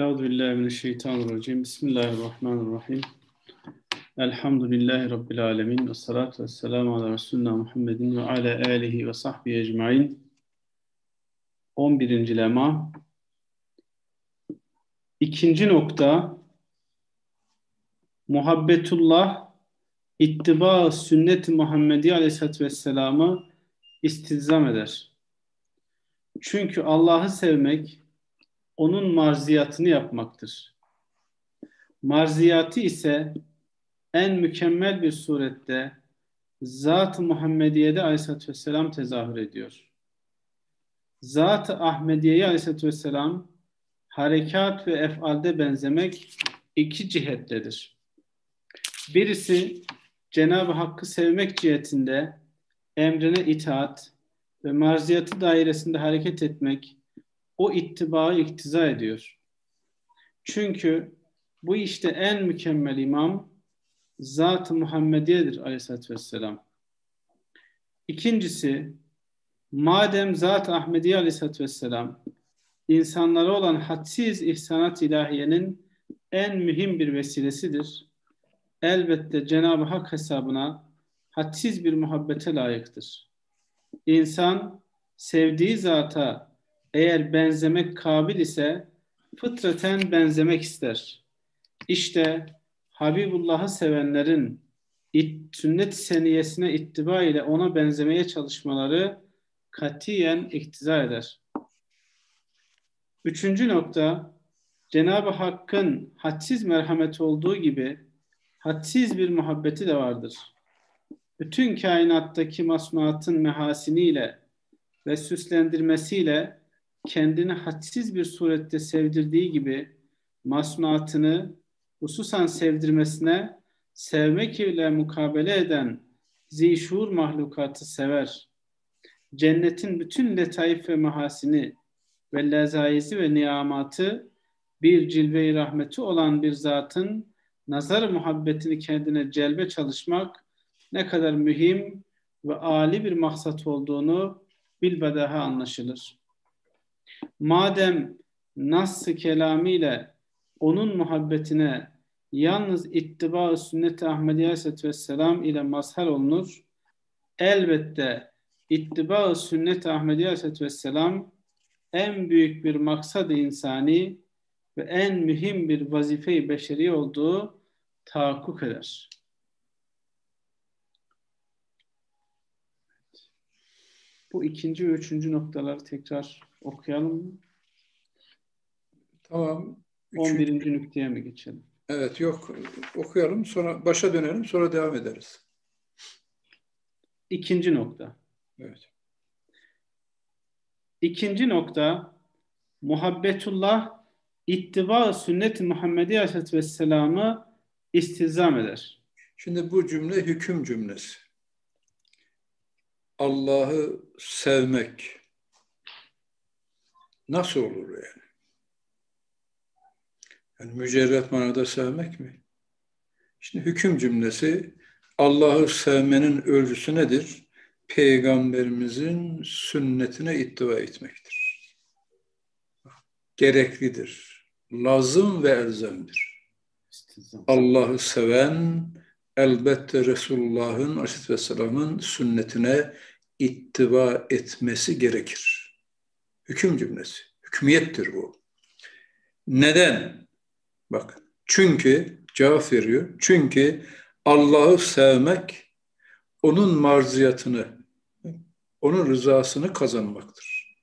Euzu billahi mineşşeytanirracim. Bismillahirrahmanirrahim. Elhamdülillahi rabbil alamin ve salatu vesselamu ala resulina Muhammedin ve ala alihi ve sahbihi ecmaîn. 11. lema. İkinci nokta muhabbetullah ittiba sünnet-i Muhammedi aleyhissalatü vesselam'ı istizam eder. Çünkü Allah'ı sevmek onun marziyatını yapmaktır. Marziyatı ise en mükemmel bir surette Zat-ı Muhammediye'de aleyhissalatü vesselam tezahür ediyor. Zat-ı Ahmediye'ye aleyhissalatü vesselam harekat ve efalde benzemek iki cihettedir. Birisi Cenab-ı Hakk'ı sevmek cihetinde emrine itaat ve marziyatı dairesinde hareket etmek o ittibaı iktiza ediyor. Çünkü bu işte en mükemmel imam Zat-ı Muhammediye'dir aleyhissalatü vesselam. İkincisi, madem Zat-ı Ahmediye aleyhissalatü vesselam insanlara olan hadsiz ihsanat ilahiyenin en mühim bir vesilesidir. Elbette Cenab-ı Hak hesabına hadsiz bir muhabbete layıktır. İnsan sevdiği zata eğer benzemek kabil ise fıtraten benzemek ister. İşte Habibullah'ı sevenlerin it, sünnet seniyesine ittiba ile ona benzemeye çalışmaları katiyen iktiza eder. Üçüncü nokta, Cenab-ı Hakk'ın hadsiz merhameti olduğu gibi hadsiz bir muhabbeti de vardır. Bütün kainattaki masnuatın mehasiniyle ve süslendirmesiyle kendini hadsiz bir surette sevdirdiği gibi masnuatını hususan sevdirmesine sevmek ile mukabele eden zişur mahlukatı sever. Cennetin bütün letaif ve mahasini ve lezaizi ve niyamatı bir cilve-i rahmeti olan bir zatın nazar muhabbetini kendine celbe çalışmak ne kadar mühim ve âli bir maksat olduğunu bilbedaha anlaşılır. Madem nas-ı kelamiyle onun muhabbetine yalnız ittiba-ı sünnet-i Ahmediye Aleyhisselatü Vesselam ile mazhar olunur, elbette ittiba-ı sünnet-i Ahmediye Aleyhisselatü Vesselam en büyük bir maksad insani ve en mühim bir vazife-i beşeri olduğu tahakkuk eder. Bu ikinci ve üçüncü noktaları tekrar okuyalım? Tamam. Üçüncü... 11. nükteye mi geçelim? Evet yok okuyalım sonra başa dönelim sonra devam ederiz. İkinci nokta. Evet. İkinci nokta muhabbetullah ittiba sünnet-i Muhammedi Aleyhisselatü Vesselam'ı istizam eder. Şimdi bu cümle hüküm cümlesi. Allah'ı sevmek nasıl olur yani? Yani mücerret manada sevmek mi? Şimdi hüküm cümlesi Allah'ı sevmenin ölçüsü nedir? Peygamberimizin sünnetine ittiva etmektir. Gereklidir. Lazım ve elzemdir. Allah'ı seven elbette Resulullah'ın Aleyhisselam'ın sünnetine ittiva etmesi gerekir. Hüküm cümlesi. Hükmiyettir bu. Neden? Bak çünkü cevap veriyor. Çünkü Allah'ı sevmek onun marziyatını, onun rızasını kazanmaktır.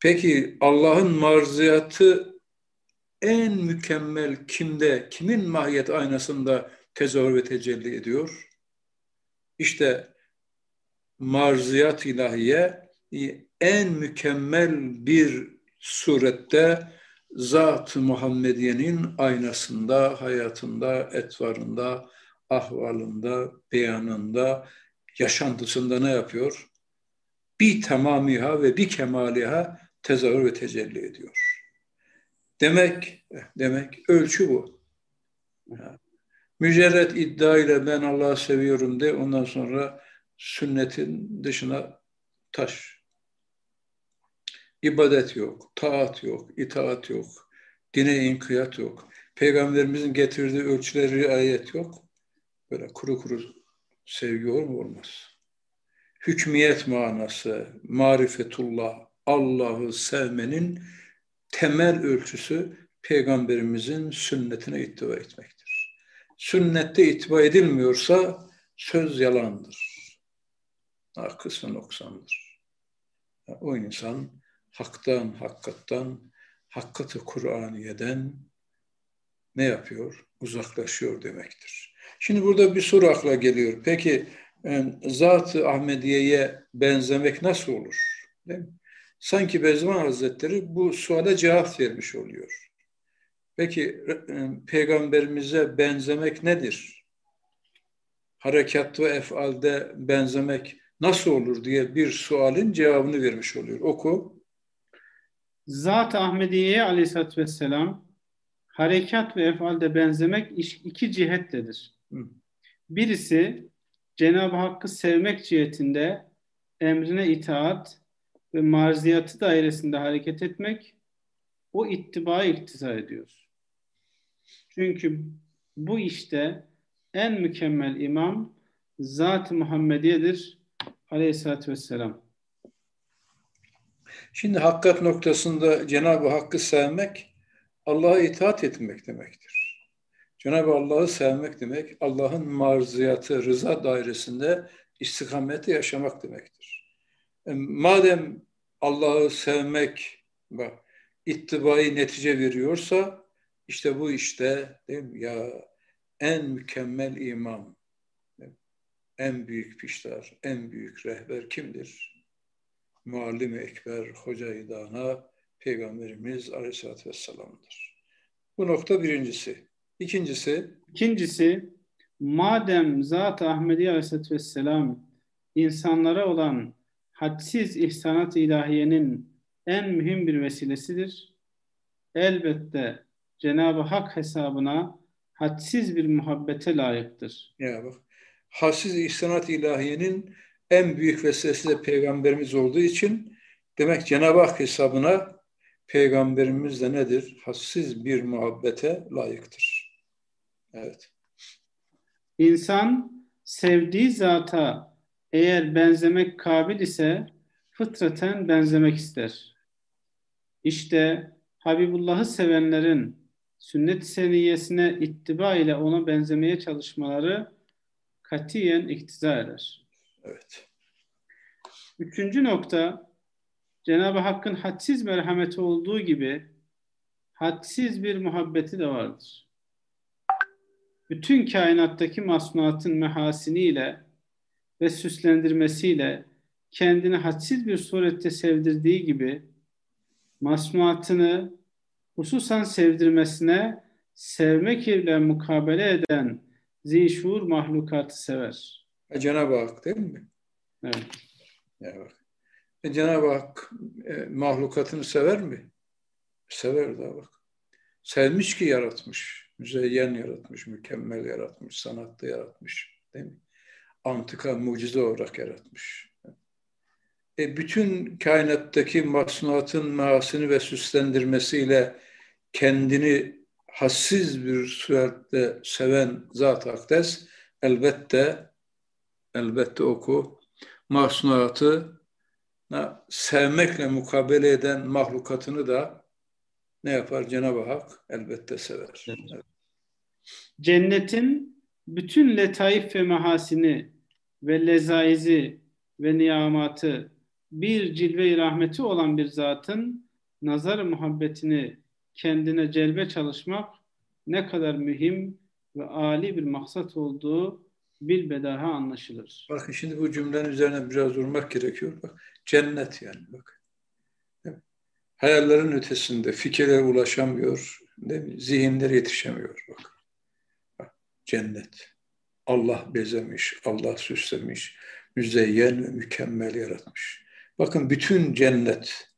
Peki Allah'ın marziyatı en mükemmel kimde, kimin mahiyet aynasında tezahür ve tecelli ediyor? İşte marziyat ilahiye en mükemmel bir surette Zat-ı Muhammediye'nin aynasında, hayatında, etvarında, ahvalında, beyanında, yaşantısında ne yapıyor? Bir tamamiha ve bir kemaliha tezahür ve tecelli ediyor. Demek, demek ölçü bu. Mücerret iddia ile ben Allah'ı seviyorum de ondan sonra sünnetin dışına taş. İbadet yok, taat yok, itaat yok, Dine inkiyat yok. Peygamberimizin getirdiği ölçüleri ayet yok. Böyle kuru kuru sevgi olur mu? Olmaz. Hükmiyet manası, marifetullah, Allah'ı sevmenin temel ölçüsü Peygamberimizin sünnetine ittiba etmektir. Sünnette ittiba edilmiyorsa söz yalandır. Kısmı noksandır. O insan haktan, hakikattan, hakkatı Kur'aniye'den ne yapıyor? Uzaklaşıyor demektir. Şimdi burada bir soru akla geliyor. Peki Zat-ı Ahmediye'ye benzemek nasıl olur? Değil mi? Sanki Bezman Hazretleri bu suale cevap vermiş oluyor. Peki peygamberimize benzemek nedir? Harekat ve efalde benzemek nasıl olur diye bir sualin cevabını vermiş oluyor. Oku. Zat-ı Ahmediye'ye aleyhissalatü vesselam harekat ve efalde benzemek iki cihettedir. Birisi Cenab-ı Hakk'ı sevmek cihetinde emrine itaat ve marziyatı dairesinde hareket etmek o ittibayı iktiza ediyor. Çünkü bu işte en mükemmel imam Zat-ı Muhammediye'dir aleyhissalatü vesselam. Şimdi hakikat noktasında Cenab-ı Hakk'ı sevmek Allah'a itaat etmek demektir. Cenab-ı Allah'ı sevmek demek Allah'ın marziyatı, rıza dairesinde istikamette yaşamak demektir. E, madem Allah'ı sevmek bak, ittibai netice veriyorsa işte bu işte değil mi? ya en mükemmel imam, en büyük piştar, en büyük rehber kimdir? Muallim-i Ekber, Hoca-i Dana, Peygamberimiz Aleyhisselatü Vesselam'dır. Bu nokta birincisi. İkincisi? İkincisi, madem Zat-ı Ahmedi Aleyhisselatü Vesselam insanlara olan hadsiz ihsanat ilahiyenin en mühim bir vesilesidir. Elbette Cenab-ı Hak hesabına hadsiz bir muhabbete layıktır. Ya bak, hadsiz ihsanat ilahiyenin en büyük vesilesi de peygamberimiz olduğu için demek Cenab-ı Hak hesabına peygamberimiz de nedir? Hadsiz bir muhabbete layıktır. Evet. İnsan sevdiği zata eğer benzemek kabil ise fıtraten benzemek ister. İşte Habibullah'ı sevenlerin sünnet seniyesine ittiba ile ona benzemeye çalışmaları katiyen iktiza eder. Evet. Üçüncü nokta Cenab-ı Hakk'ın hadsiz merhameti olduğu gibi hadsiz bir muhabbeti de vardır. Bütün kainattaki masnuatın mehasiniyle ve süslendirmesiyle kendini hadsiz bir surette sevdirdiği gibi masnuatını hususan sevdirmesine sevmek ile mukabele eden zişur mahlukatı sever. E, Cenab-ı Hak değil mi? Evet. Ya bak. E, Cenab-ı Hak e, mahlukatını sever mi? Sever daha bak. Sevmiş ki yaratmış. Müzeyyen yaratmış, mükemmel yaratmış, sanatta yaratmış. Değil mi? Antika mucize olarak yaratmış. E, bütün kainattaki masnuatın maasını ve süslendirmesiyle kendini hassiz bir surette seven Zat-ı Akdes elbette elbette oku masnuatı sevmekle mukabele eden mahlukatını da ne yapar Cenab-ı Hak? Elbette sever. Evet. Cennetin bütün letaif ve mahasini ve lezaizi ve niyamatı bir cilve-i rahmeti olan bir zatın nazar muhabbetini kendine celbe çalışmak ne kadar mühim ve âli bir maksat olduğu bilbedaha anlaşılır. Bakın şimdi bu cümlenin üzerine biraz durmak gerekiyor. Bak, cennet yani bak. Hayallerin ötesinde fikirlere ulaşamıyor, zihinler yetişemiyor bak. bak. Cennet. Allah bezemiş, Allah süslemiş, müzeyyen ve mükemmel yaratmış. Bakın bütün cennet,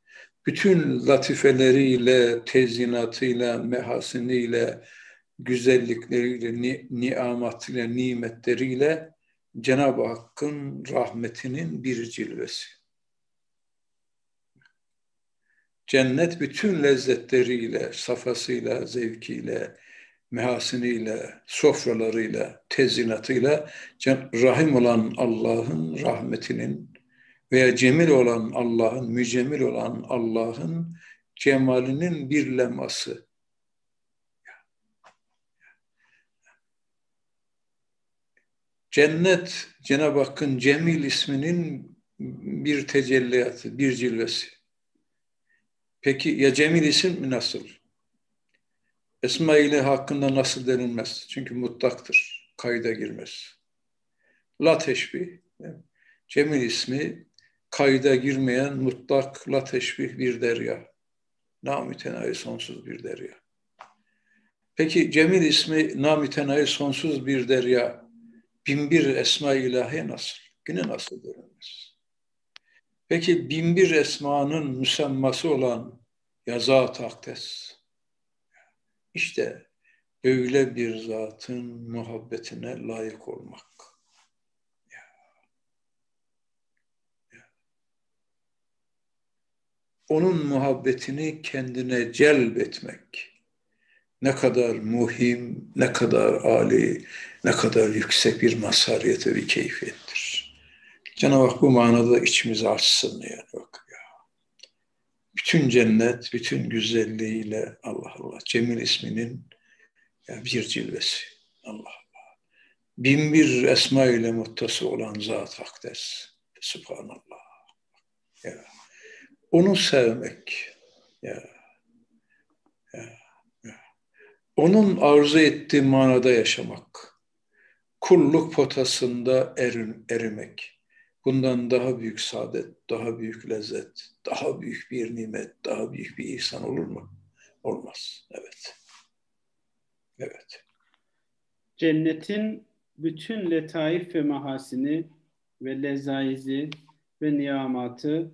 bütün latifeleriyle, tezinatıyla, mehasiniyle, güzellikleriyle, ni niamatıyla, nimetleriyle Cenab-ı Hakk'ın rahmetinin bir cilvesi. cennet bütün lezzetleriyle, safasıyla, zevkiyle, mehasiniyle, sofralarıyla, tezinatıyla rahim olan Allah'ın rahmetinin veya cemil olan Allah'ın, mücemil olan Allah'ın cemalinin bir leması. Cennet, Cenab-ı Hakk'ın Cemil isminin bir tecelliyatı, bir cilvesi. Peki ya Cemil isim nasıl? Esma ile hakkında nasıl denilmez? Çünkü mutlaktır, kayda girmez. La teşbih, Cemil ismi kayda girmeyen mutlak la teşbih bir derya. Namütenayi sonsuz bir derya. Peki Cemil ismi namütenayi sonsuz bir derya binbir esma ilahi nasıl? Yine nasıl denilmez? Peki binbir esmanın müsemması olan yazat akdes. İşte öyle bir zatın muhabbetine layık olmak. Onun muhabbetini kendine celbetmek ne kadar muhim, ne kadar âli, ne kadar yüksek bir mazhariyete bir keyfiyettir. Cenab-ı Hak bu manada içimizi açsın yani bak ya. Bütün cennet, bütün güzelliğiyle Allah Allah, Cemil isminin ya bir cilvesi. Allah Allah. Bin bir esma ile muttası olan zat hakdes. Subhanallah. Ya. Onu sevmek. Ya. Ya. ya. Onun arzu ettiği manada yaşamak. Kulluk potasında erin, erimek Bundan daha büyük saadet, daha büyük lezzet, daha büyük bir nimet, daha büyük bir ihsan olur mu? Olmaz. Evet. Evet. Cennetin bütün letaif ve mahasini ve lezaizi ve niyamatı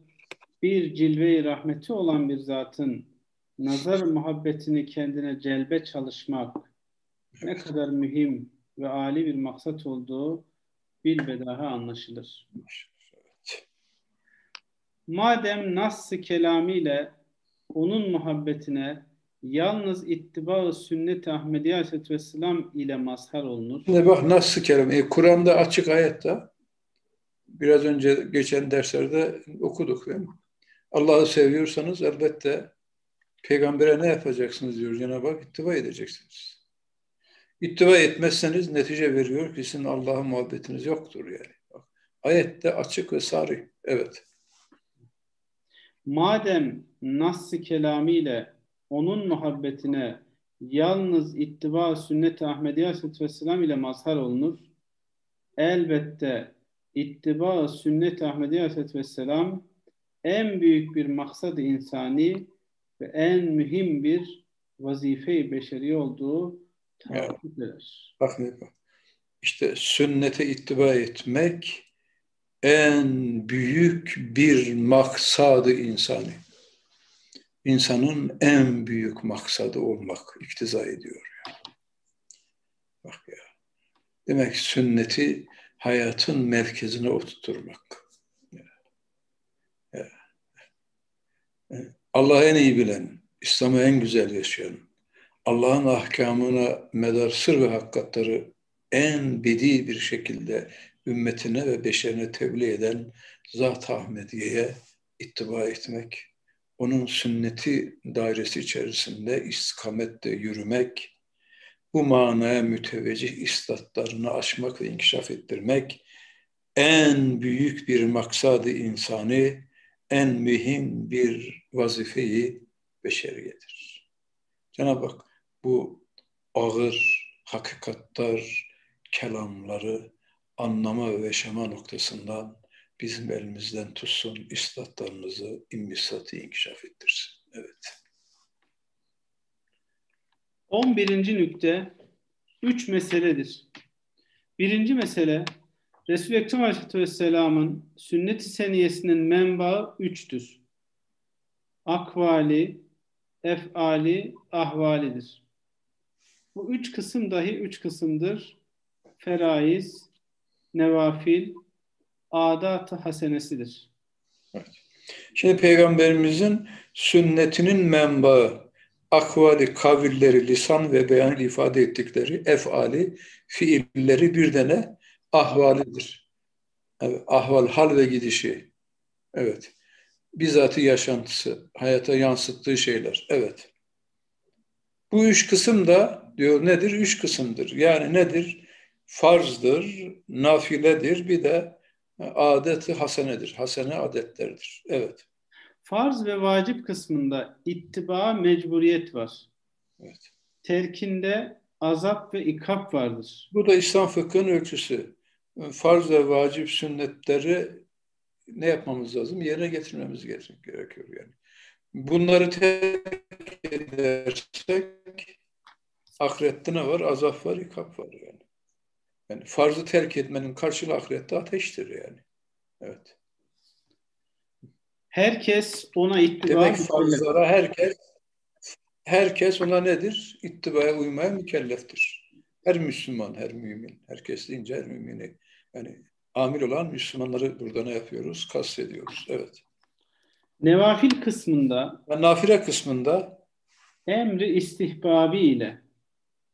bir cilve-i rahmeti olan bir zatın nazar muhabbetini kendine celbe çalışmak ne kadar mühim ve âli bir maksat olduğu bilbedaha anlaşılır. Madem nas-ı kelamiyle onun muhabbetine yalnız ittiba-ı sünnet-i Ahmediye Aleyhisselatü Vesselam ile mazhar olunur. Şimdi bak nas-ı kelam, e, Kur'an'da açık ayette biraz önce geçen derslerde okuduk? Allah'ı seviyorsanız elbette peygambere ne yapacaksınız diyor Cenab-ı Hak, ittiba edeceksiniz. İttiba etmezseniz netice veriyor ki sizin Allah'a muhabbetiniz yoktur yani. Bak, ayette açık ve sarı. Evet. Madem nas-ı kelamiyle onun muhabbetine yalnız ittiba sünnet-i Ahmediye Aleyhisselatü Vesselam ile mazhar olunur. Elbette ittiba sünnet-i Ahmediye Aleyhisselatü Vesselam en büyük bir maksad insani ve en mühim bir vazife-i beşeri olduğu eder. Bak ne bak. İşte sünnete ittiba etmek en büyük bir maksadı insani. İnsanın en büyük maksadı olmak iktiza ediyor. Ya. Bak ya. Demek sünneti hayatın merkezine oturtturmak. Allah'ı en iyi bilen, İslam'ı en güzel yaşayan, Allah'ın ahkamına medar sır ve hakikatları en bedi bir şekilde ümmetine ve beşerine tebliğ eden Zat-ı Ahmediye'ye ittiba etmek, onun sünneti dairesi içerisinde istikamette yürümek, bu manaya müteveccih istatlarını aşmak ve inkişaf ettirmek en büyük bir maksadı insani, en mühim bir vazifeyi beşeriyedir. Cenab-ı Hak bu ağır hakikatlar, kelamları anlama ve yaşama noktasından bizim elimizden tutsun, istatlarımızı, imbisatı inkişaf ettirsin. Evet. 11. nükte üç meseledir. Birinci mesele Resul-i Ekrem Aleyhisselatü Vesselam'ın sünnet-i seniyesinin menbaı üçtür. Akvali, efali, ahvalidir. Bu üç kısım dahi üç kısımdır. Feraiz, nevafil, adat-ı hasenesidir. Evet. Şimdi Peygamberimizin sünnetinin menbaı, akvali, kavilleri, lisan ve beyan ifade ettikleri efali, fiilleri bir dene ahvalidir. Evet, ahval, hal ve gidişi. Evet. Bizzatı yaşantısı, hayata yansıttığı şeyler. Evet. Bu üç kısım da diyor nedir? Üç kısımdır. Yani nedir? Farzdır, nafiledir, bir de adeti hasenedir. Hasene adetlerdir. Evet. Farz ve vacip kısmında ittiba mecburiyet var. Evet. Terkinde azap ve ikap vardır. Bu da İslam fıkhının ölçüsü. Farz ve vacip sünnetleri ne yapmamız lazım? Yerine getirmemiz gerekiyor yani. Bunları terk edersek ahirette ne var? Azap var, ikap var yani. Yani farzı terk etmenin karşılığı ahirette ateştir yani. Evet. Herkes ona ittiba Demek farzlara herkes herkes ona nedir? İttibaya uymaya mükelleftir. Her Müslüman, her mümin. Herkes deyince her mümini. Yani amil olan Müslümanları burada ne yapıyoruz? Kastediyoruz. Evet. Nevafil kısmında ve nafile kısmında emri istihbabi ile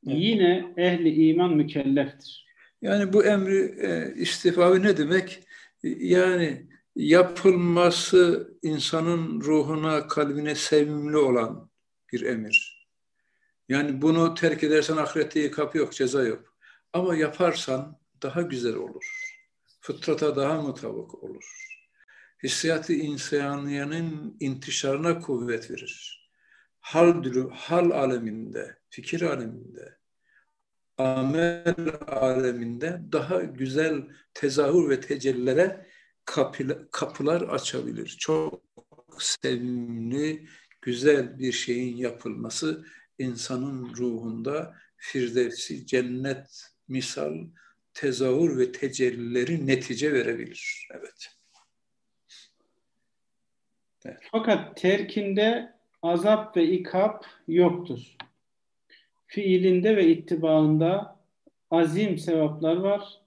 evet. yine ehli iman mükelleftir. Yani bu emri e, istihbabi ne demek? Yani yapılması insanın ruhuna, kalbine sevimli olan bir emir. Yani bunu terk edersen ahirette yıkap yok, ceza yok. Ama yaparsan daha güzel olur. Fıtrata daha mutabık olur. Hissiyatı insaniyenin intişarına kuvvet verir. Hal, hal aleminde, fikir aleminde, amel aleminde daha güzel tezahür ve tecellilere kapılar açabilir. Çok sevimli, güzel bir şeyin yapılması insanın ruhunda firdevsi, cennet, misal, tezahür ve tecellileri netice verebilir. Evet. evet. Fakat terkinde azap ve ikap yoktur. Fiilinde ve ittibaında azim sevaplar var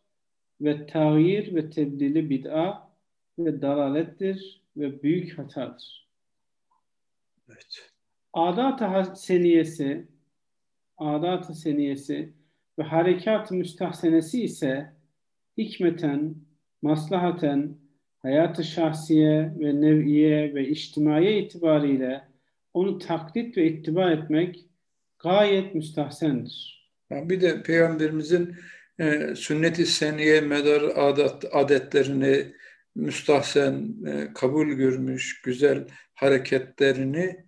ve tağyir ve tebdili bid'a ve dalalettir ve büyük hatadır. Evet. Adat-ı seniyesi adat-ı seniyesi ve harekat-ı müstahsenesi ise hikmeten, maslahaten, hayatı şahsiye ve nev'iye ve içtimaiye itibariyle onu taklit ve ittiba etmek gayet müstahsendir. Bir de Peygamberimizin e, sünnet-i seniye medar adet, adetlerini müstahsen, e, kabul görmüş güzel hareketlerini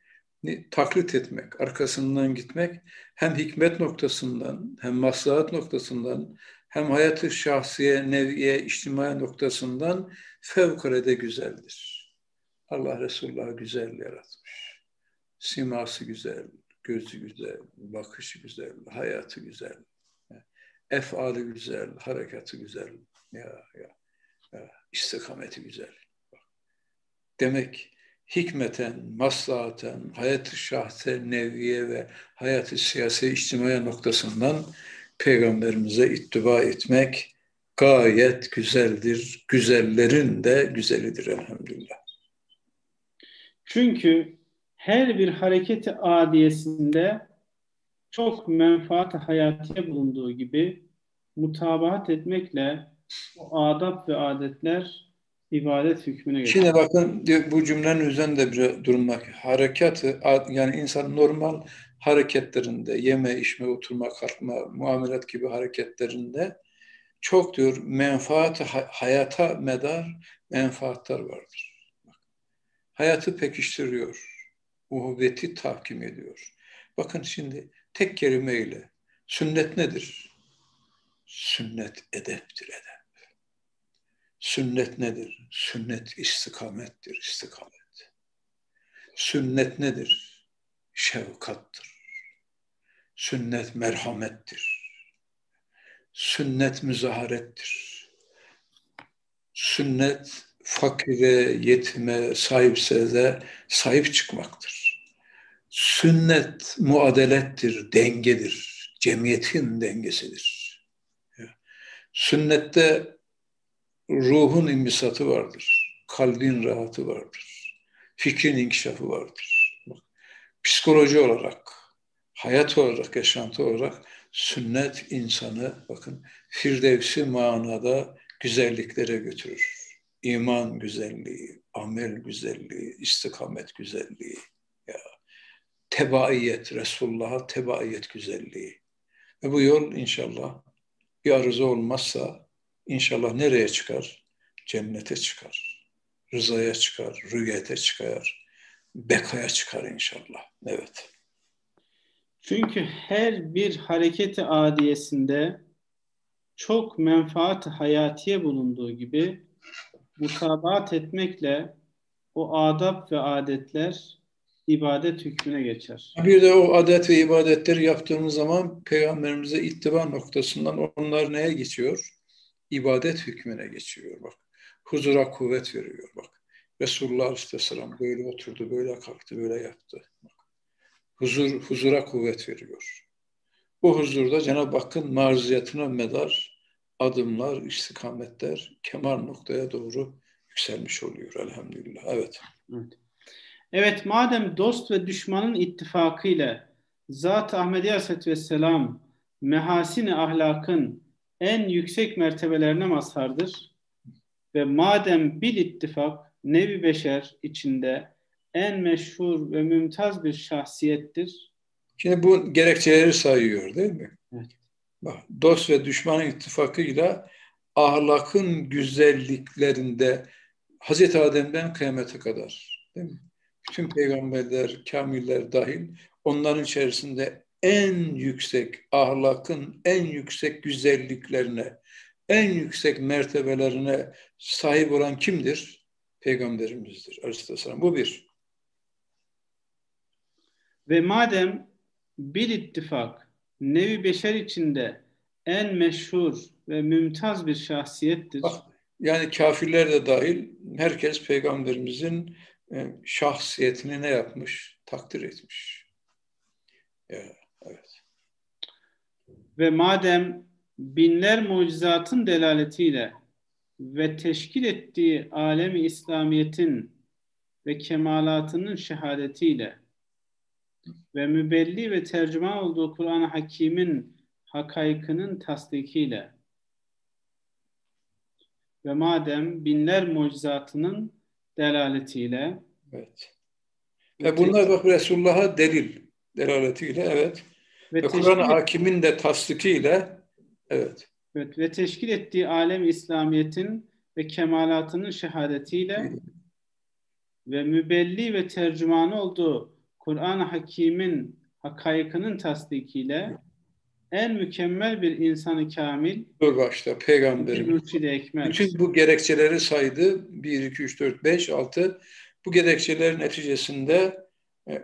taklit etmek, arkasından gitmek hem hikmet noktasından, hem maslahat noktasından, hem hayatı şahsiye, neviye, içtimai noktasından fevkalade güzeldir. Allah Resulullah güzel yaratmış. Siması güzel, gözü güzel, bakışı güzel, hayatı güzel, efali güzel, harekatı güzel. Ya, ya, ya istikameti güzel. Demek hikmeten, maslahaten, hayatı şahse, neviye ve hayatı siyasi, içtimai noktasından peygamberimize ittiba etmek gayet güzeldir. Güzellerin de güzelidir elhamdülillah. Çünkü her bir hareketi adiyesinde çok menfaat hayatiye bulunduğu gibi mutabahat etmekle o adab ve adetler ibadet hükmüne geçer. Şimdi bakın bu cümlenin üzerinde bir durmak. Harekatı yani insan normal hareketlerinde yeme, içme, oturma, kalkma, muamelat gibi hareketlerinde çok diyor menfaat hayata medar menfaatler vardır. Hayatı pekiştiriyor. Uhuvveti tahkim ediyor. Bakın şimdi tek kelimeyle sünnet nedir? Sünnet edeptir edep. Sünnet nedir? Sünnet istikamettir, istikamet. Sünnet nedir? Şefkattır. Sünnet merhamettir. Sünnet müzaharettir. Sünnet fakire, yetime, sahipse de sahip çıkmaktır. Sünnet muadelettir, dengedir, cemiyetin dengesidir. Sünnette ruhun imbisatı vardır. Kalbin rahatı vardır. fikrin inkişafı vardır. Psikoloji olarak, hayat olarak, yaşantı olarak sünnet insanı bakın firdevsi manada güzelliklere götürür. İman güzelliği, amel güzelliği, istikamet güzelliği, tebaiyet, Resulullah'a tebaiyet güzelliği. Ve bu yol inşallah bir arıza olmazsa inşallah nereye çıkar? Cennete çıkar. Rızaya çıkar, rüyete çıkar, bekaya çıkar inşallah. Evet. Çünkü her bir hareketi adiyesinde çok menfaat hayatiye bulunduğu gibi mutabaat etmekle o adab ve adetler ibadet hükmüne geçer. Bir de o adet ve ibadetleri yaptığımız zaman peygamberimize ittiba noktasından onlar neye geçiyor? İbadet hükmüne geçiyor bak. Huzura kuvvet veriyor bak. Resulullah Aleyhisselam böyle oturdu, böyle kalktı, böyle yaptı. Bak. Huzur, huzura kuvvet veriyor. Bu huzurda Cenab-ı Hakk'ın marziyatına medar adımlar, istikametler kemal noktaya doğru yükselmiş oluyor elhamdülillah. Evet. Evet. Evet madem dost ve düşmanın ittifakıyla Zat-ı Ahmedi Aleyhisselatü Vesselam mehasini ahlakın en yüksek mertebelerine mazhardır ve madem bir ittifak nevi beşer içinde en meşhur ve mümtaz bir şahsiyettir. Şimdi bu gerekçeleri sayıyor değil mi? Evet. Bak, dost ve düşmanın ittifakıyla ahlakın güzelliklerinde Hazreti Adem'den kıyamete kadar değil mi? Bütün peygamberler, kamiller dahil onların içerisinde en yüksek ahlakın en yüksek güzelliklerine, en yüksek mertebelerine sahip olan kimdir? Peygamberimizdir Aleyhisselam. Bu bir. Ve madem bir ittifak nevi beşer içinde en meşhur ve mümtaz bir şahsiyettir. Bak, yani kafirler de dahil herkes peygamberimizin şahsiyetini ne yapmış? Takdir etmiş. Evet. Ve madem binler mucizatın delaletiyle ve teşkil ettiği alemi İslamiyet'in ve kemalatının şehadetiyle ve mübelli ve tercüman olduğu Kur'an-ı Hakim'in hakaykının tasdikiyle ve madem binler mucizatının delaletiyle. Evet. Ve bunlar bak Resulullah'a delil delaletiyle evet. Ve, ve Kur'an-ı Hakim'in de tasdikiyle evet. Evet ve teşkil ettiği alem İslamiyet'in ve kemalatının şehadetiyle ve mübelli ve tercümanı olduğu Kur'an-ı Hakim'in hakaykının tasdikiyle en mükemmel bir insanı kamil. Dur başta peygamberim. Bütün bu gerekçeleri saydı. 1, 2, 3, 4, 5, 6. Bu gerekçelerin neticesinde e,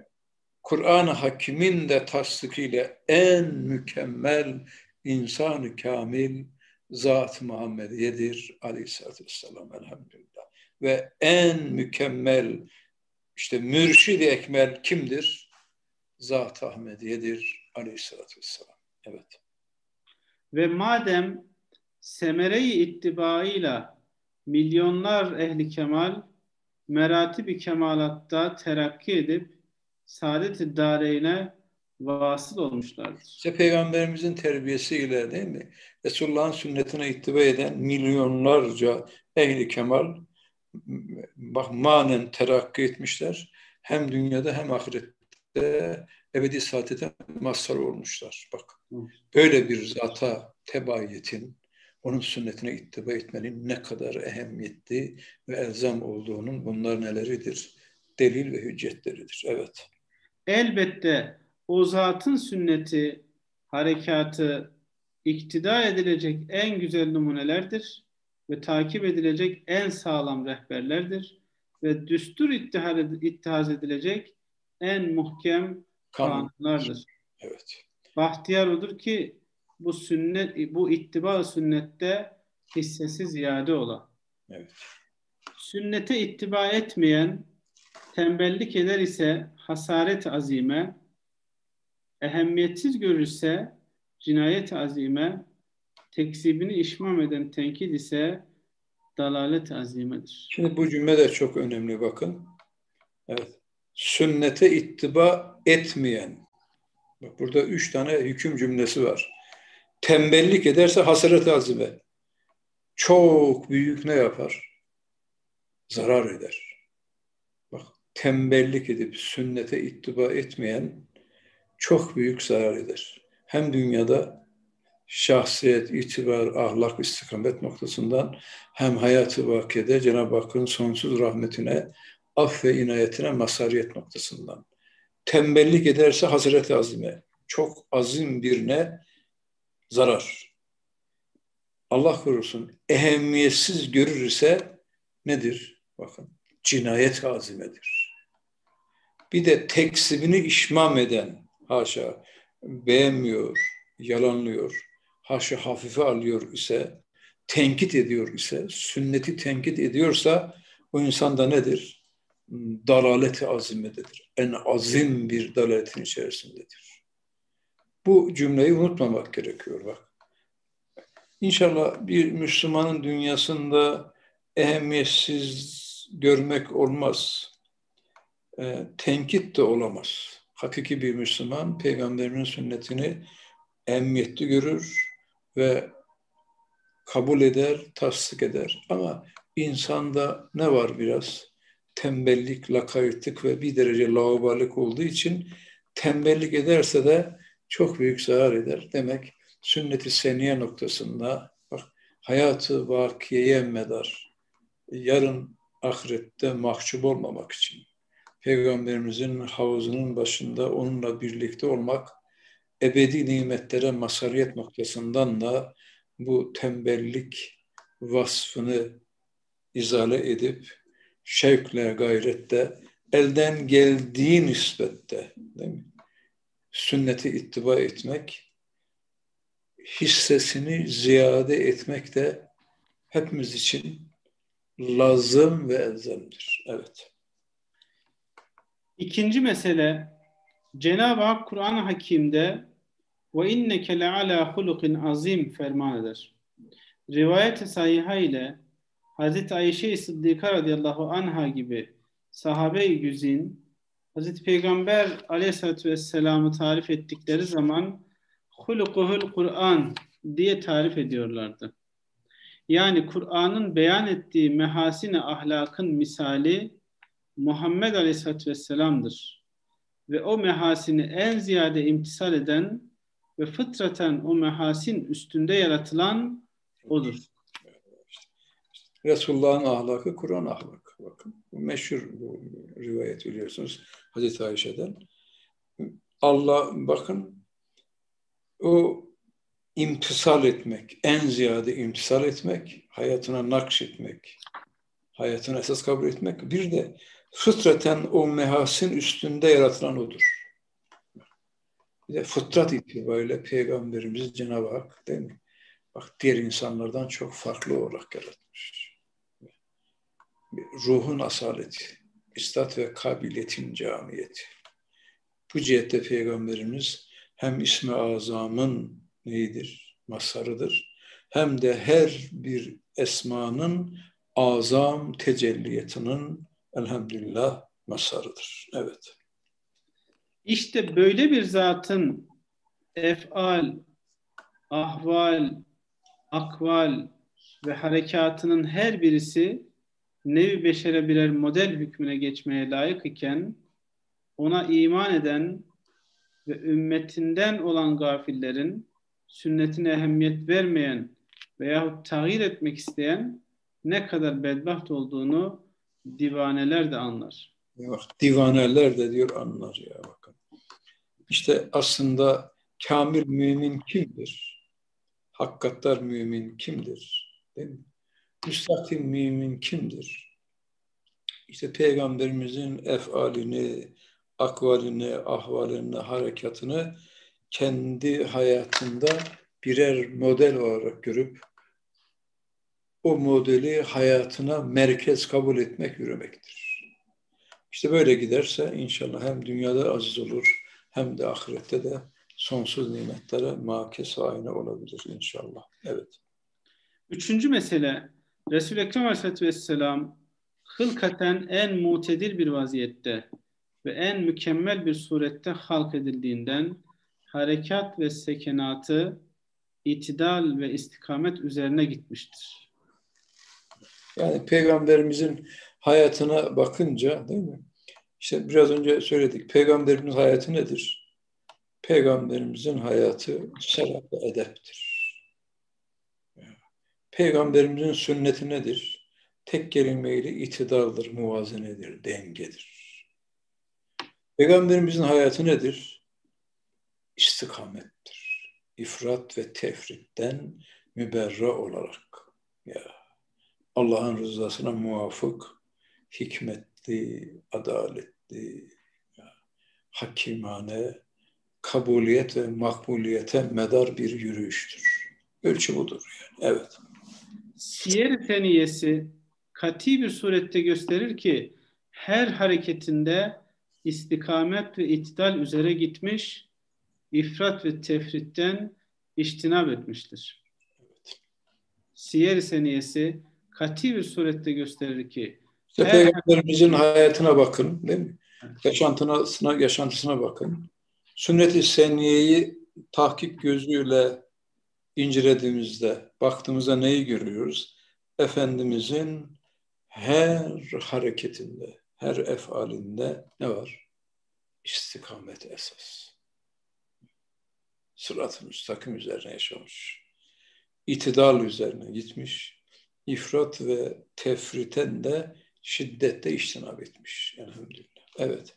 Kur'an-ı Hakim'in de tasdikiyle en mükemmel insanı kamil Zat Muhammediyedir aleyhissalatü vesselam elhamdülillah. Ve en mükemmel işte mürşid-i ekmel kimdir? Zat Ahmediyedir aleyhissalatü vesselam. Evet. Ve madem semere-i ittibaıyla milyonlar ehli kemal merati kemalatta terakki edip saadet-i dareyne vasıl olmuşlardır. İşte Peygamberimizin terbiyesiyle değil mi? Resulullah'ın sünnetine ittiba eden milyonlarca ehli kemal bak manen terakki etmişler. Hem dünyada hem ahirette ebedi saadete mazhar olmuşlar. Bak böyle bir zata tebayetin, onun sünnetine ittiba etmenin ne kadar ehemmiyetli ve elzem olduğunun bunlar neleridir? Delil ve hüccetleridir. Evet. Elbette o zatın sünneti, harekatı iktida edilecek en güzel numunelerdir ve takip edilecek en sağlam rehberlerdir ve düstur ittihaz edilecek en muhkem kanunlardır. Evet. Bahtiyar odur ki bu sünnet bu ittiba sünnette hissesi ziyade ola. Evet. Sünnete ittiba etmeyen tembellik eder ise hasaret azime, ehemmiyetsiz görürse cinayet azime, tekzibini işmam eden tenkit ise dalalet azimedir. Şimdi bu cümle de çok önemli bakın. Evet. Sünnete ittiba etmeyen. Bak burada üç tane hüküm cümlesi var. Tembellik ederse hasret azime. Çok büyük ne yapar? Zarar eder. Bak tembellik edip sünnete ittiba etmeyen çok büyük zarar eder. Hem dünyada şahsiyet, itibar, ahlak, istikamet noktasından hem hayatı vakide Cenab-ı Hakk'ın sonsuz rahmetine, af ve inayetine masariyet noktasından. Tembellik ederse Hazreti Azime, çok azim birine zarar. Allah korusun, ehemmiyetsiz görür ise nedir? Bakın, cinayet azimedir. Bir de teksibini işmam eden, haşa, beğenmiyor, yalanlıyor, haşa hafife alıyor ise, tenkit ediyor ise, sünneti tenkit ediyorsa o insan da nedir? Dalaleti azimededir. En azim bir dalaletin içerisindedir. Bu cümleyi unutmamak gerekiyor bak. İnşallah bir Müslümanın dünyasında ehemmiyetsiz görmek olmaz. E, tenkit de olamaz. Hakiki bir Müslüman peygamberinin sünnetini emniyetli görür ve kabul eder, tasdik eder. Ama insanda ne var biraz? Tembellik, lakaytlık ve bir derece laubalık olduğu için tembellik ederse de çok büyük zarar eder. Demek sünnet-i seniye noktasında bak, hayatı vakiyeye medar, yarın ahirette mahcup olmamak için Peygamberimizin havuzunun başında onunla birlikte olmak ebedi nimetlere masariyet noktasından da bu tembellik vasfını izale edip şevkle, gayrette, elden geldiği nispette değil mi? sünneti ittiba etmek, hissesini ziyade etmek de hepimiz için lazım ve elzemdir. Evet. İkinci mesele Cenab-ı Hak Kur'an-ı Hakim'de ve inneke leala hulukin azim ferman eder. Rivayet-i sahiha ile Hz. Ayşe-i Sıddika radıyallahu anha gibi sahabe-i güzin Hz. Peygamber aleyhissalatü vesselam'ı tarif ettikleri zaman hulukuhul Kur'an diye tarif ediyorlardı. Yani Kur'an'ın beyan ettiği mehasine ahlakın misali Muhammed aleyhissalatü vesselam'dır. Ve o mehasini en ziyade imtisal eden ve fıtraten o mehasin üstünde yaratılan odur. Resulullah'ın ahlakı Kur'an ahlakı. Bakın bu meşhur bu rivayet biliyorsunuz Hazreti Ayşe'den. Allah bakın o imtisal etmek, en ziyade imtisal etmek, hayatına nakşetmek, hayatına esas kabul etmek, bir de fıtraten o mehasin üstünde yaratılan odur. Bir de fıtrat itibariyle Peygamberimiz Cenab-ı Hak değil mi? Bak diğer insanlardan çok farklı olarak yaratmış. Ruhun asaleti, istat ve kabiliyetin camiyeti. Bu cihette Peygamberimiz hem ismi azamın neyidir? Masarıdır. Hem de her bir esmanın azam tecelliyatının elhamdülillah masarıdır. Evet. İşte böyle bir zatın efal, ahval, akval ve harekatının her birisi nevi beşere birer model hükmüne geçmeye layık iken ona iman eden ve ümmetinden olan gafillerin sünnetine ehemmiyet vermeyen veyahut tahir etmek isteyen ne kadar bedbaht olduğunu divaneler de anlar. Bak, divaneler de diyor anlar ya bakın. İşte aslında kamil mümin kimdir? Hakikatler mümin kimdir? Değil mi? Müstakim mümin kimdir? İşte Peygamberimizin efalini, akvalini, ahvalini, harekatını kendi hayatında birer model olarak görüp o modeli hayatına merkez kabul etmek, yürümektir. İşte böyle giderse inşallah hem dünyada aziz olur hem de ahirette de sonsuz nimetlere makes aynı olabilir inşallah. Evet. Üçüncü mesele Resul-i Ekrem Aleyhisselatü Vesselam hılkaten en mutedil bir vaziyette ve en mükemmel bir surette halk edildiğinden harekat ve sekenatı itidal ve istikamet üzerine gitmiştir. Yani peygamberimizin hayatına bakınca değil mi? İşte biraz önce söyledik. Peygamberimizin hayatı nedir? Peygamberimizin hayatı selat ve edeptir. Peygamberimizin sünneti nedir? Tek kelimeyle itidaldır, muvazenedir, dengedir. Peygamberimizin hayatı nedir? İstikamettir. İfrat ve tefritten müberra olarak. Ya Allah'ın rızasına muvafık, hikmetli, adaletli, ya, hakimane, kabuliyet ve makbuliyete medar bir yürüyüştür. Ölçü budur yani. Evet. Siyer teniyesi kati bir surette gösterir ki her hareketinde istikamet ve itidal üzere gitmiş, ifrat ve tefritten iştinab etmiştir. Siyer seniyesi kati bir surette gösterir ki işte her... Peygamberimizin hayatına bakın değil mi? Yaşantısına, yaşantısına bakın. Sünnet-i Seniye'yi tahkik gözüyle incelediğimizde, baktığımızda neyi görüyoruz? Efendimizin her hareketinde, her efalinde ne var? İstikamet esas. Sırat-ı müstakim üzerine yaşamış. İtidal üzerine gitmiş. İfrat ve tefriten de şiddette iştinab etmiş. Elhamdülillah. Evet.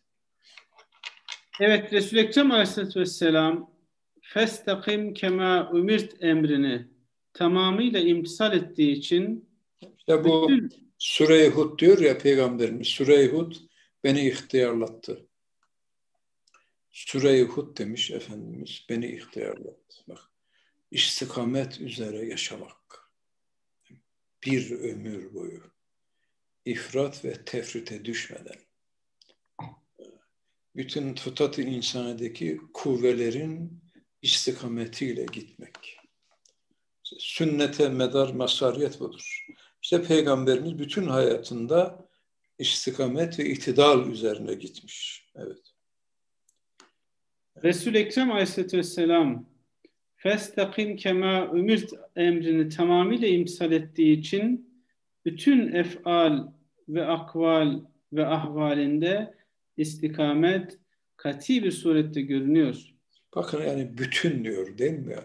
Evet Resul-i Ekrem Aleyhisselatü Vesselam Festakim kema ümirt emrini tamamıyla imtisal ettiği için işte bu bütün... Süre-i Hud diyor ya Peygamberimiz Süre-i Hud beni ihtiyarlattı. Süre-i Hud demiş Efendimiz beni ihtiyarlattı. Bak istikamet üzere yaşamak. Bir ömür boyu ifrat ve tefrite düşmeden bütün tutat-ı insanedeki kuvvelerin istikametiyle gitmek. Sünnete medar masariyet budur. İşte Peygamberimiz bütün hayatında istikamet ve itidal üzerine gitmiş. Evet. Resul-i Ekrem Aleyhisselatü Vesselam Festakim kema ümirt emrini tamamıyla imsal ettiği için bütün efal ve akval ve ahvalinde istikamet kati bir surette görünüyor. Bakın yani bütün diyor değil mi?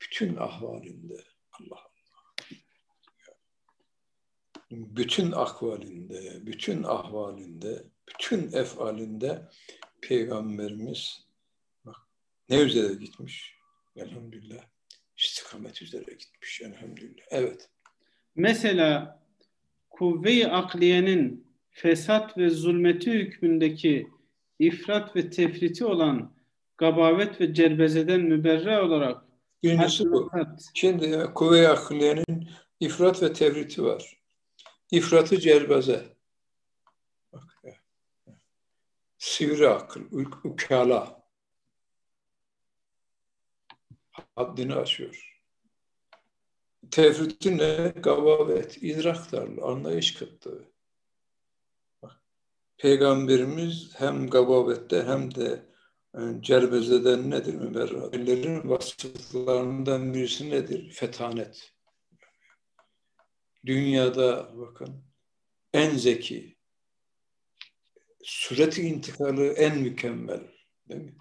Bütün ahvalinde Allah Allah. Bütün akvalinde, bütün ahvalinde, bütün efalinde Peygamberimiz bak ne üzere gitmiş? Elhamdülillah. İstikamet üzere gitmiş. Elhamdülillah. Evet. Mesela kuvve-i akliyenin fesat ve zulmeti hükmündeki ifrat ve tefriti olan gabavet ve cerbezeden müberra olarak. Şimdi kuvve-i akliyenin ifrat ve tevriti var. İfratı cerbeze. Bak, Sivri akıl, ukala. Haddini aşıyor. Tefriti ne? Gabavet, idrak darlığı, anlayış kıtlığı. Peygamberimiz hem gabavette hem de Cerbezeden nedir müberra'lerin vasıflarından birisi nedir? Fetanet. Dünyada bakın en zeki, süreti intikalı en mükemmel. Değil mi?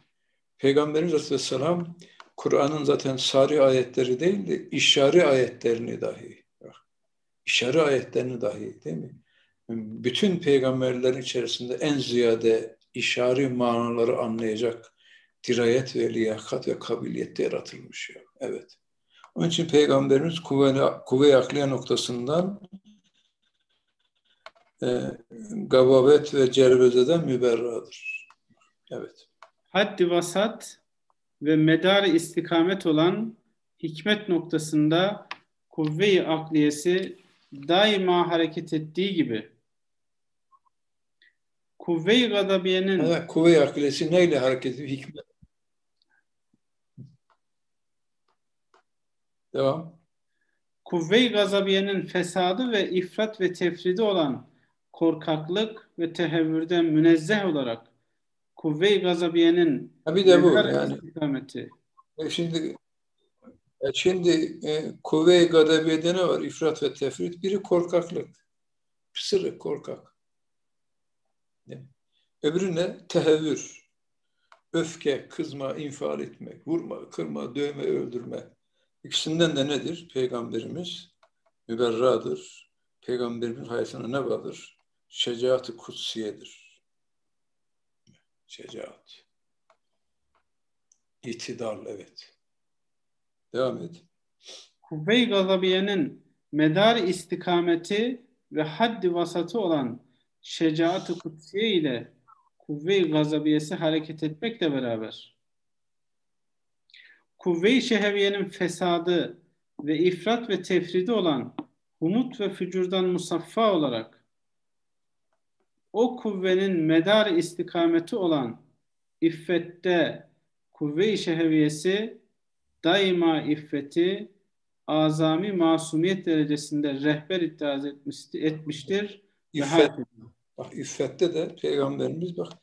Peygamberimiz Aleyhisselam Kur'an'ın zaten sari ayetleri değil de işari ayetlerini dahi, işari ayetlerini dahi değil mi? Bütün peygamberlerin içerisinde en ziyade işari manaları anlayacak dirayet ve liyakat ve kabiliyette yaratılmış. Ya. Evet. Onun için Peygamberimiz kuvve, akliye noktasından e, gavavet ve cervezeden müberradır. Evet. Haddi vasat ve medar istikamet olan hikmet noktasında kuvve-i akliyesi daima hareket ettiği gibi kuvve-i gadabiyenin evet, kuvve-i akilesi neyle hareket ediyor? Hikmet. Devam. Kuvve-i gazabiyenin fesadı ve ifrat ve tefridi olan korkaklık ve tehevvürden münezzeh olarak kuvve-i gazabiyenin bir de bu yani. istikameti E şimdi e şimdi e, kuvve-i gadabiyede ne var? İfrat ve tefrit. Biri korkaklık. Pısırık, korkak. Öbürü ne? Tehevvür. Öfke, kızma, infial etmek, vurma, kırma, dövme, öldürme. İkisinden de nedir? Peygamberimiz müberradır. Peygamberimiz hayatına ne vardır? Şecaat-ı kutsiyedir. Şecaat. İtidal, evet. Devam et. kuvve-i gazabiyenin medar istikameti ve haddi vasatı olan şecaat-ı kutsiye ile kuvve-i gazabiyesi hareket etmekle beraber kuvve-i şeheviyenin fesadı ve ifrat ve tefridi olan humut ve fücurdan musaffa olarak o kuvvenin medar istikameti olan iffette kuvve-i şeheviyesi daima iffeti azami masumiyet derecesinde rehber iddia etmiş- etmiştir. İffet, bak iffette de Peygamberimiz bak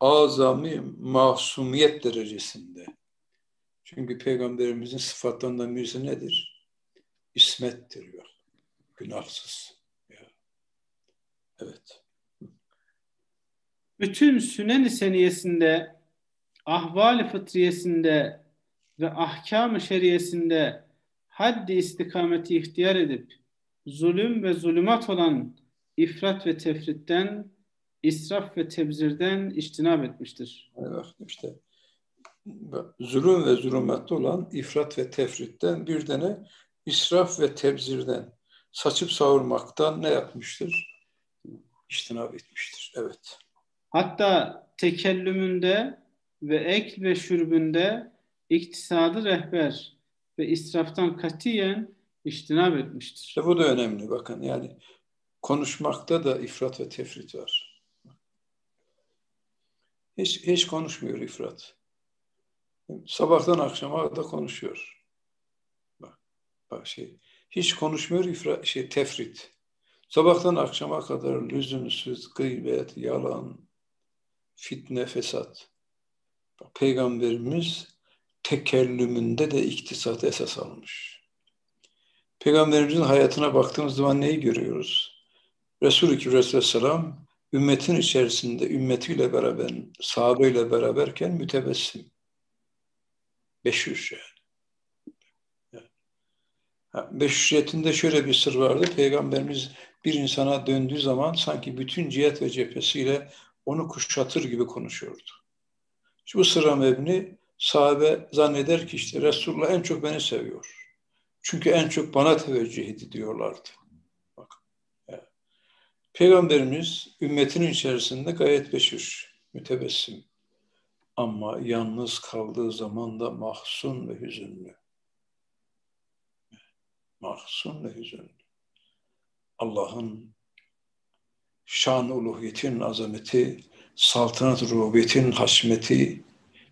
azami masumiyet derecesinde. Çünkü Peygamberimizin sıfatlarından birisi nedir? İsmettir ya. Günahsız. Ya. Evet. bütün sünen-i seniyesinde, ahval-i fıtriyesinde ve ahkam-ı şeriyesinde haddi istikameti ihtiyar edip zulüm ve zulümat olan ifrat ve tefritten, israf ve tebzirden içtinab etmiştir. Bak işte zulüm ve zulümatta olan ifrat ve tefritten bir tane israf ve tebzirden saçıp savurmaktan ne yapmıştır? İçtinab etmiştir. Evet. Hatta tekellümünde ve ek ve şürbünde iktisadı rehber ve israftan katiyen içtinab etmiştir. İşte bu da önemli bakın yani konuşmakta da ifrat ve tefrit var. Hiç, hiç konuşmuyor ifrat. Sabahtan akşama da konuşuyor. Bak, bak şey, hiç konuşmuyor ifrat, şey tefrit. Sabahtan akşama kadar lüzumsuz gıybet, yalan, fitne, fesat. Bak, Peygamberimiz tekellümünde de iktisatı esas almış. Peygamberimizin hayatına baktığımız zaman neyi görüyoruz? Resul-i Kibriya Aleyhisselam ümmetin içerisinde ümmetiyle beraber, sahabeyle beraberken mütebessim. Beşüş yani. Ha, Beşüşiyetinde şöyle bir sır vardı. Peygamberimiz bir insana döndüğü zaman sanki bütün cihet ve cephesiyle onu kuşatır gibi konuşuyordu. Şu bu sıra mebni sahabe zanneder ki işte Resulullah en çok beni seviyor. Çünkü en çok bana teveccüh ediyorlardı. Peygamberimiz ümmetinin içerisinde gayet beşir, mütebessim. Ama yalnız kaldığı zaman da mahzun ve hüzünlü. Mahzun ve hüzünlü. Allah'ın şan uluhiyetin azameti, saltanat rubiyetin haşmeti,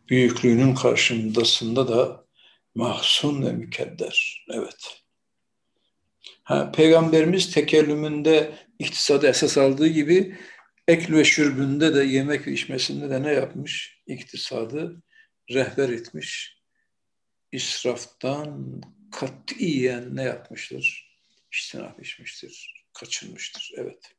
büyüklüğünün karşısında da mahzun ve mükedder. Evet. Ha, Peygamberimiz tekellümünde iktisadı esas aldığı gibi ekl ve şürbünde de yemek ve içmesinde de ne yapmış? İktisadı rehber etmiş. İsraftan katiyen ne yapmıştır? İçtinaf etmiştir, kaçınmıştır. Evet.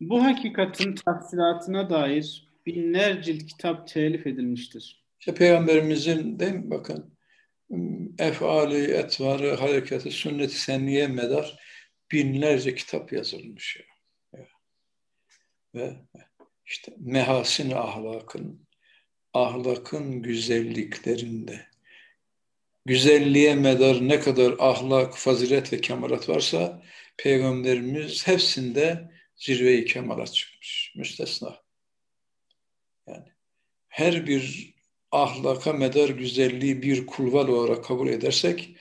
Bu hakikatin tafsilatına dair binler cilt kitap telif edilmiştir. İşte Peygamberimizin değil mi bakın efali, etvarı, hareketi, sünnet-i medar binlerce kitap yazılmış. Ya. Ve işte mehasin ahlakın, ahlakın güzelliklerinde, güzelliğe medar ne kadar ahlak, fazilet ve kemalat varsa Peygamberimiz hepsinde zirve-i kemalat çıkmış. Müstesna. Yani her bir ahlaka medar güzelliği bir kulvar olarak kabul edersek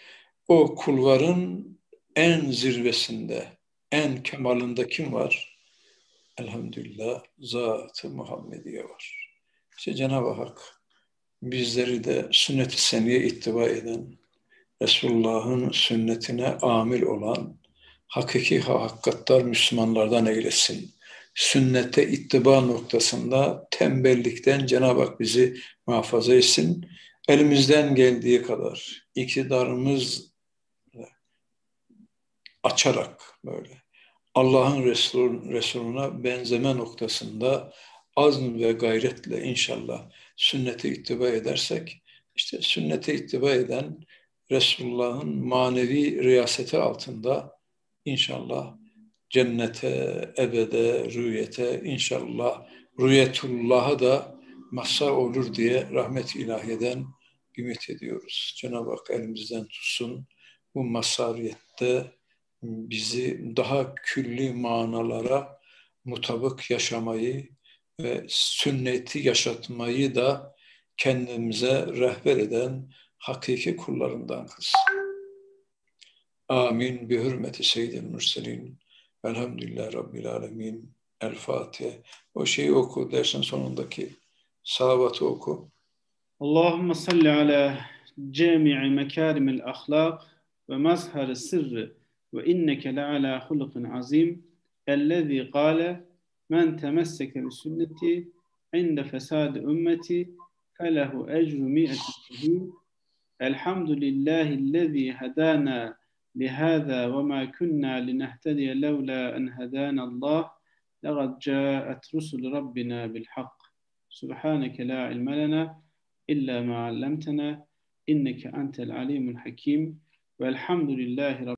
o kulvarın en zirvesinde, en kemalında kim var? Elhamdülillah Zat-ı Muhammediye var. İşte Cenab-ı Hak bizleri de sünnet-i seniye ittiba eden, Resulullah'ın sünnetine amil olan hakiki hakikatlar Müslümanlardan eylesin. Sünnete ittiba noktasında tembellikten Cenab-ı Hak bizi muhafaza etsin. Elimizden geldiği kadar iktidarımız açarak böyle Allah'ın Resul, Resuluna benzeme noktasında azm ve gayretle inşallah sünnete ittiba edersek işte sünnete ittiba eden Resulullah'ın manevi riyaseti altında inşallah cennete, ebede, rüyete, inşallah rüyetullah'a da mazhar olur diye rahmet ilahiyeden ümit ediyoruz. Cenab-ı Hak elimizden tutsun. Bu mazhariyette bizi daha külli manalara mutabık yaşamayı ve sünneti yaşatmayı da kendimize rehber eden hakiki kullarından kılsın. Amin. Bi hürmeti seyyidil mürselin. Elhamdülillah Rabbil alemin. El Fatiha. O şeyi oku dersin sonundaki salavatı oku. Allahümme salli ala cemi'i mekarimil ahlak ve mazhar sırrı ve inneke le ala hulukun azim ellezî kâle men temesseke bi sünneti inde fesadi ümmeti felehu ecru mi'eti şehîd elhamdülillahi hedana لهذا وما كنا لنهتدي لولا أن هدانا الله لقد جاءت رسل ربنا بالحق. سبحانك لا علم لنا إلا ما علمتنا إنك أنت العليم الحكيم. والحمد لله رب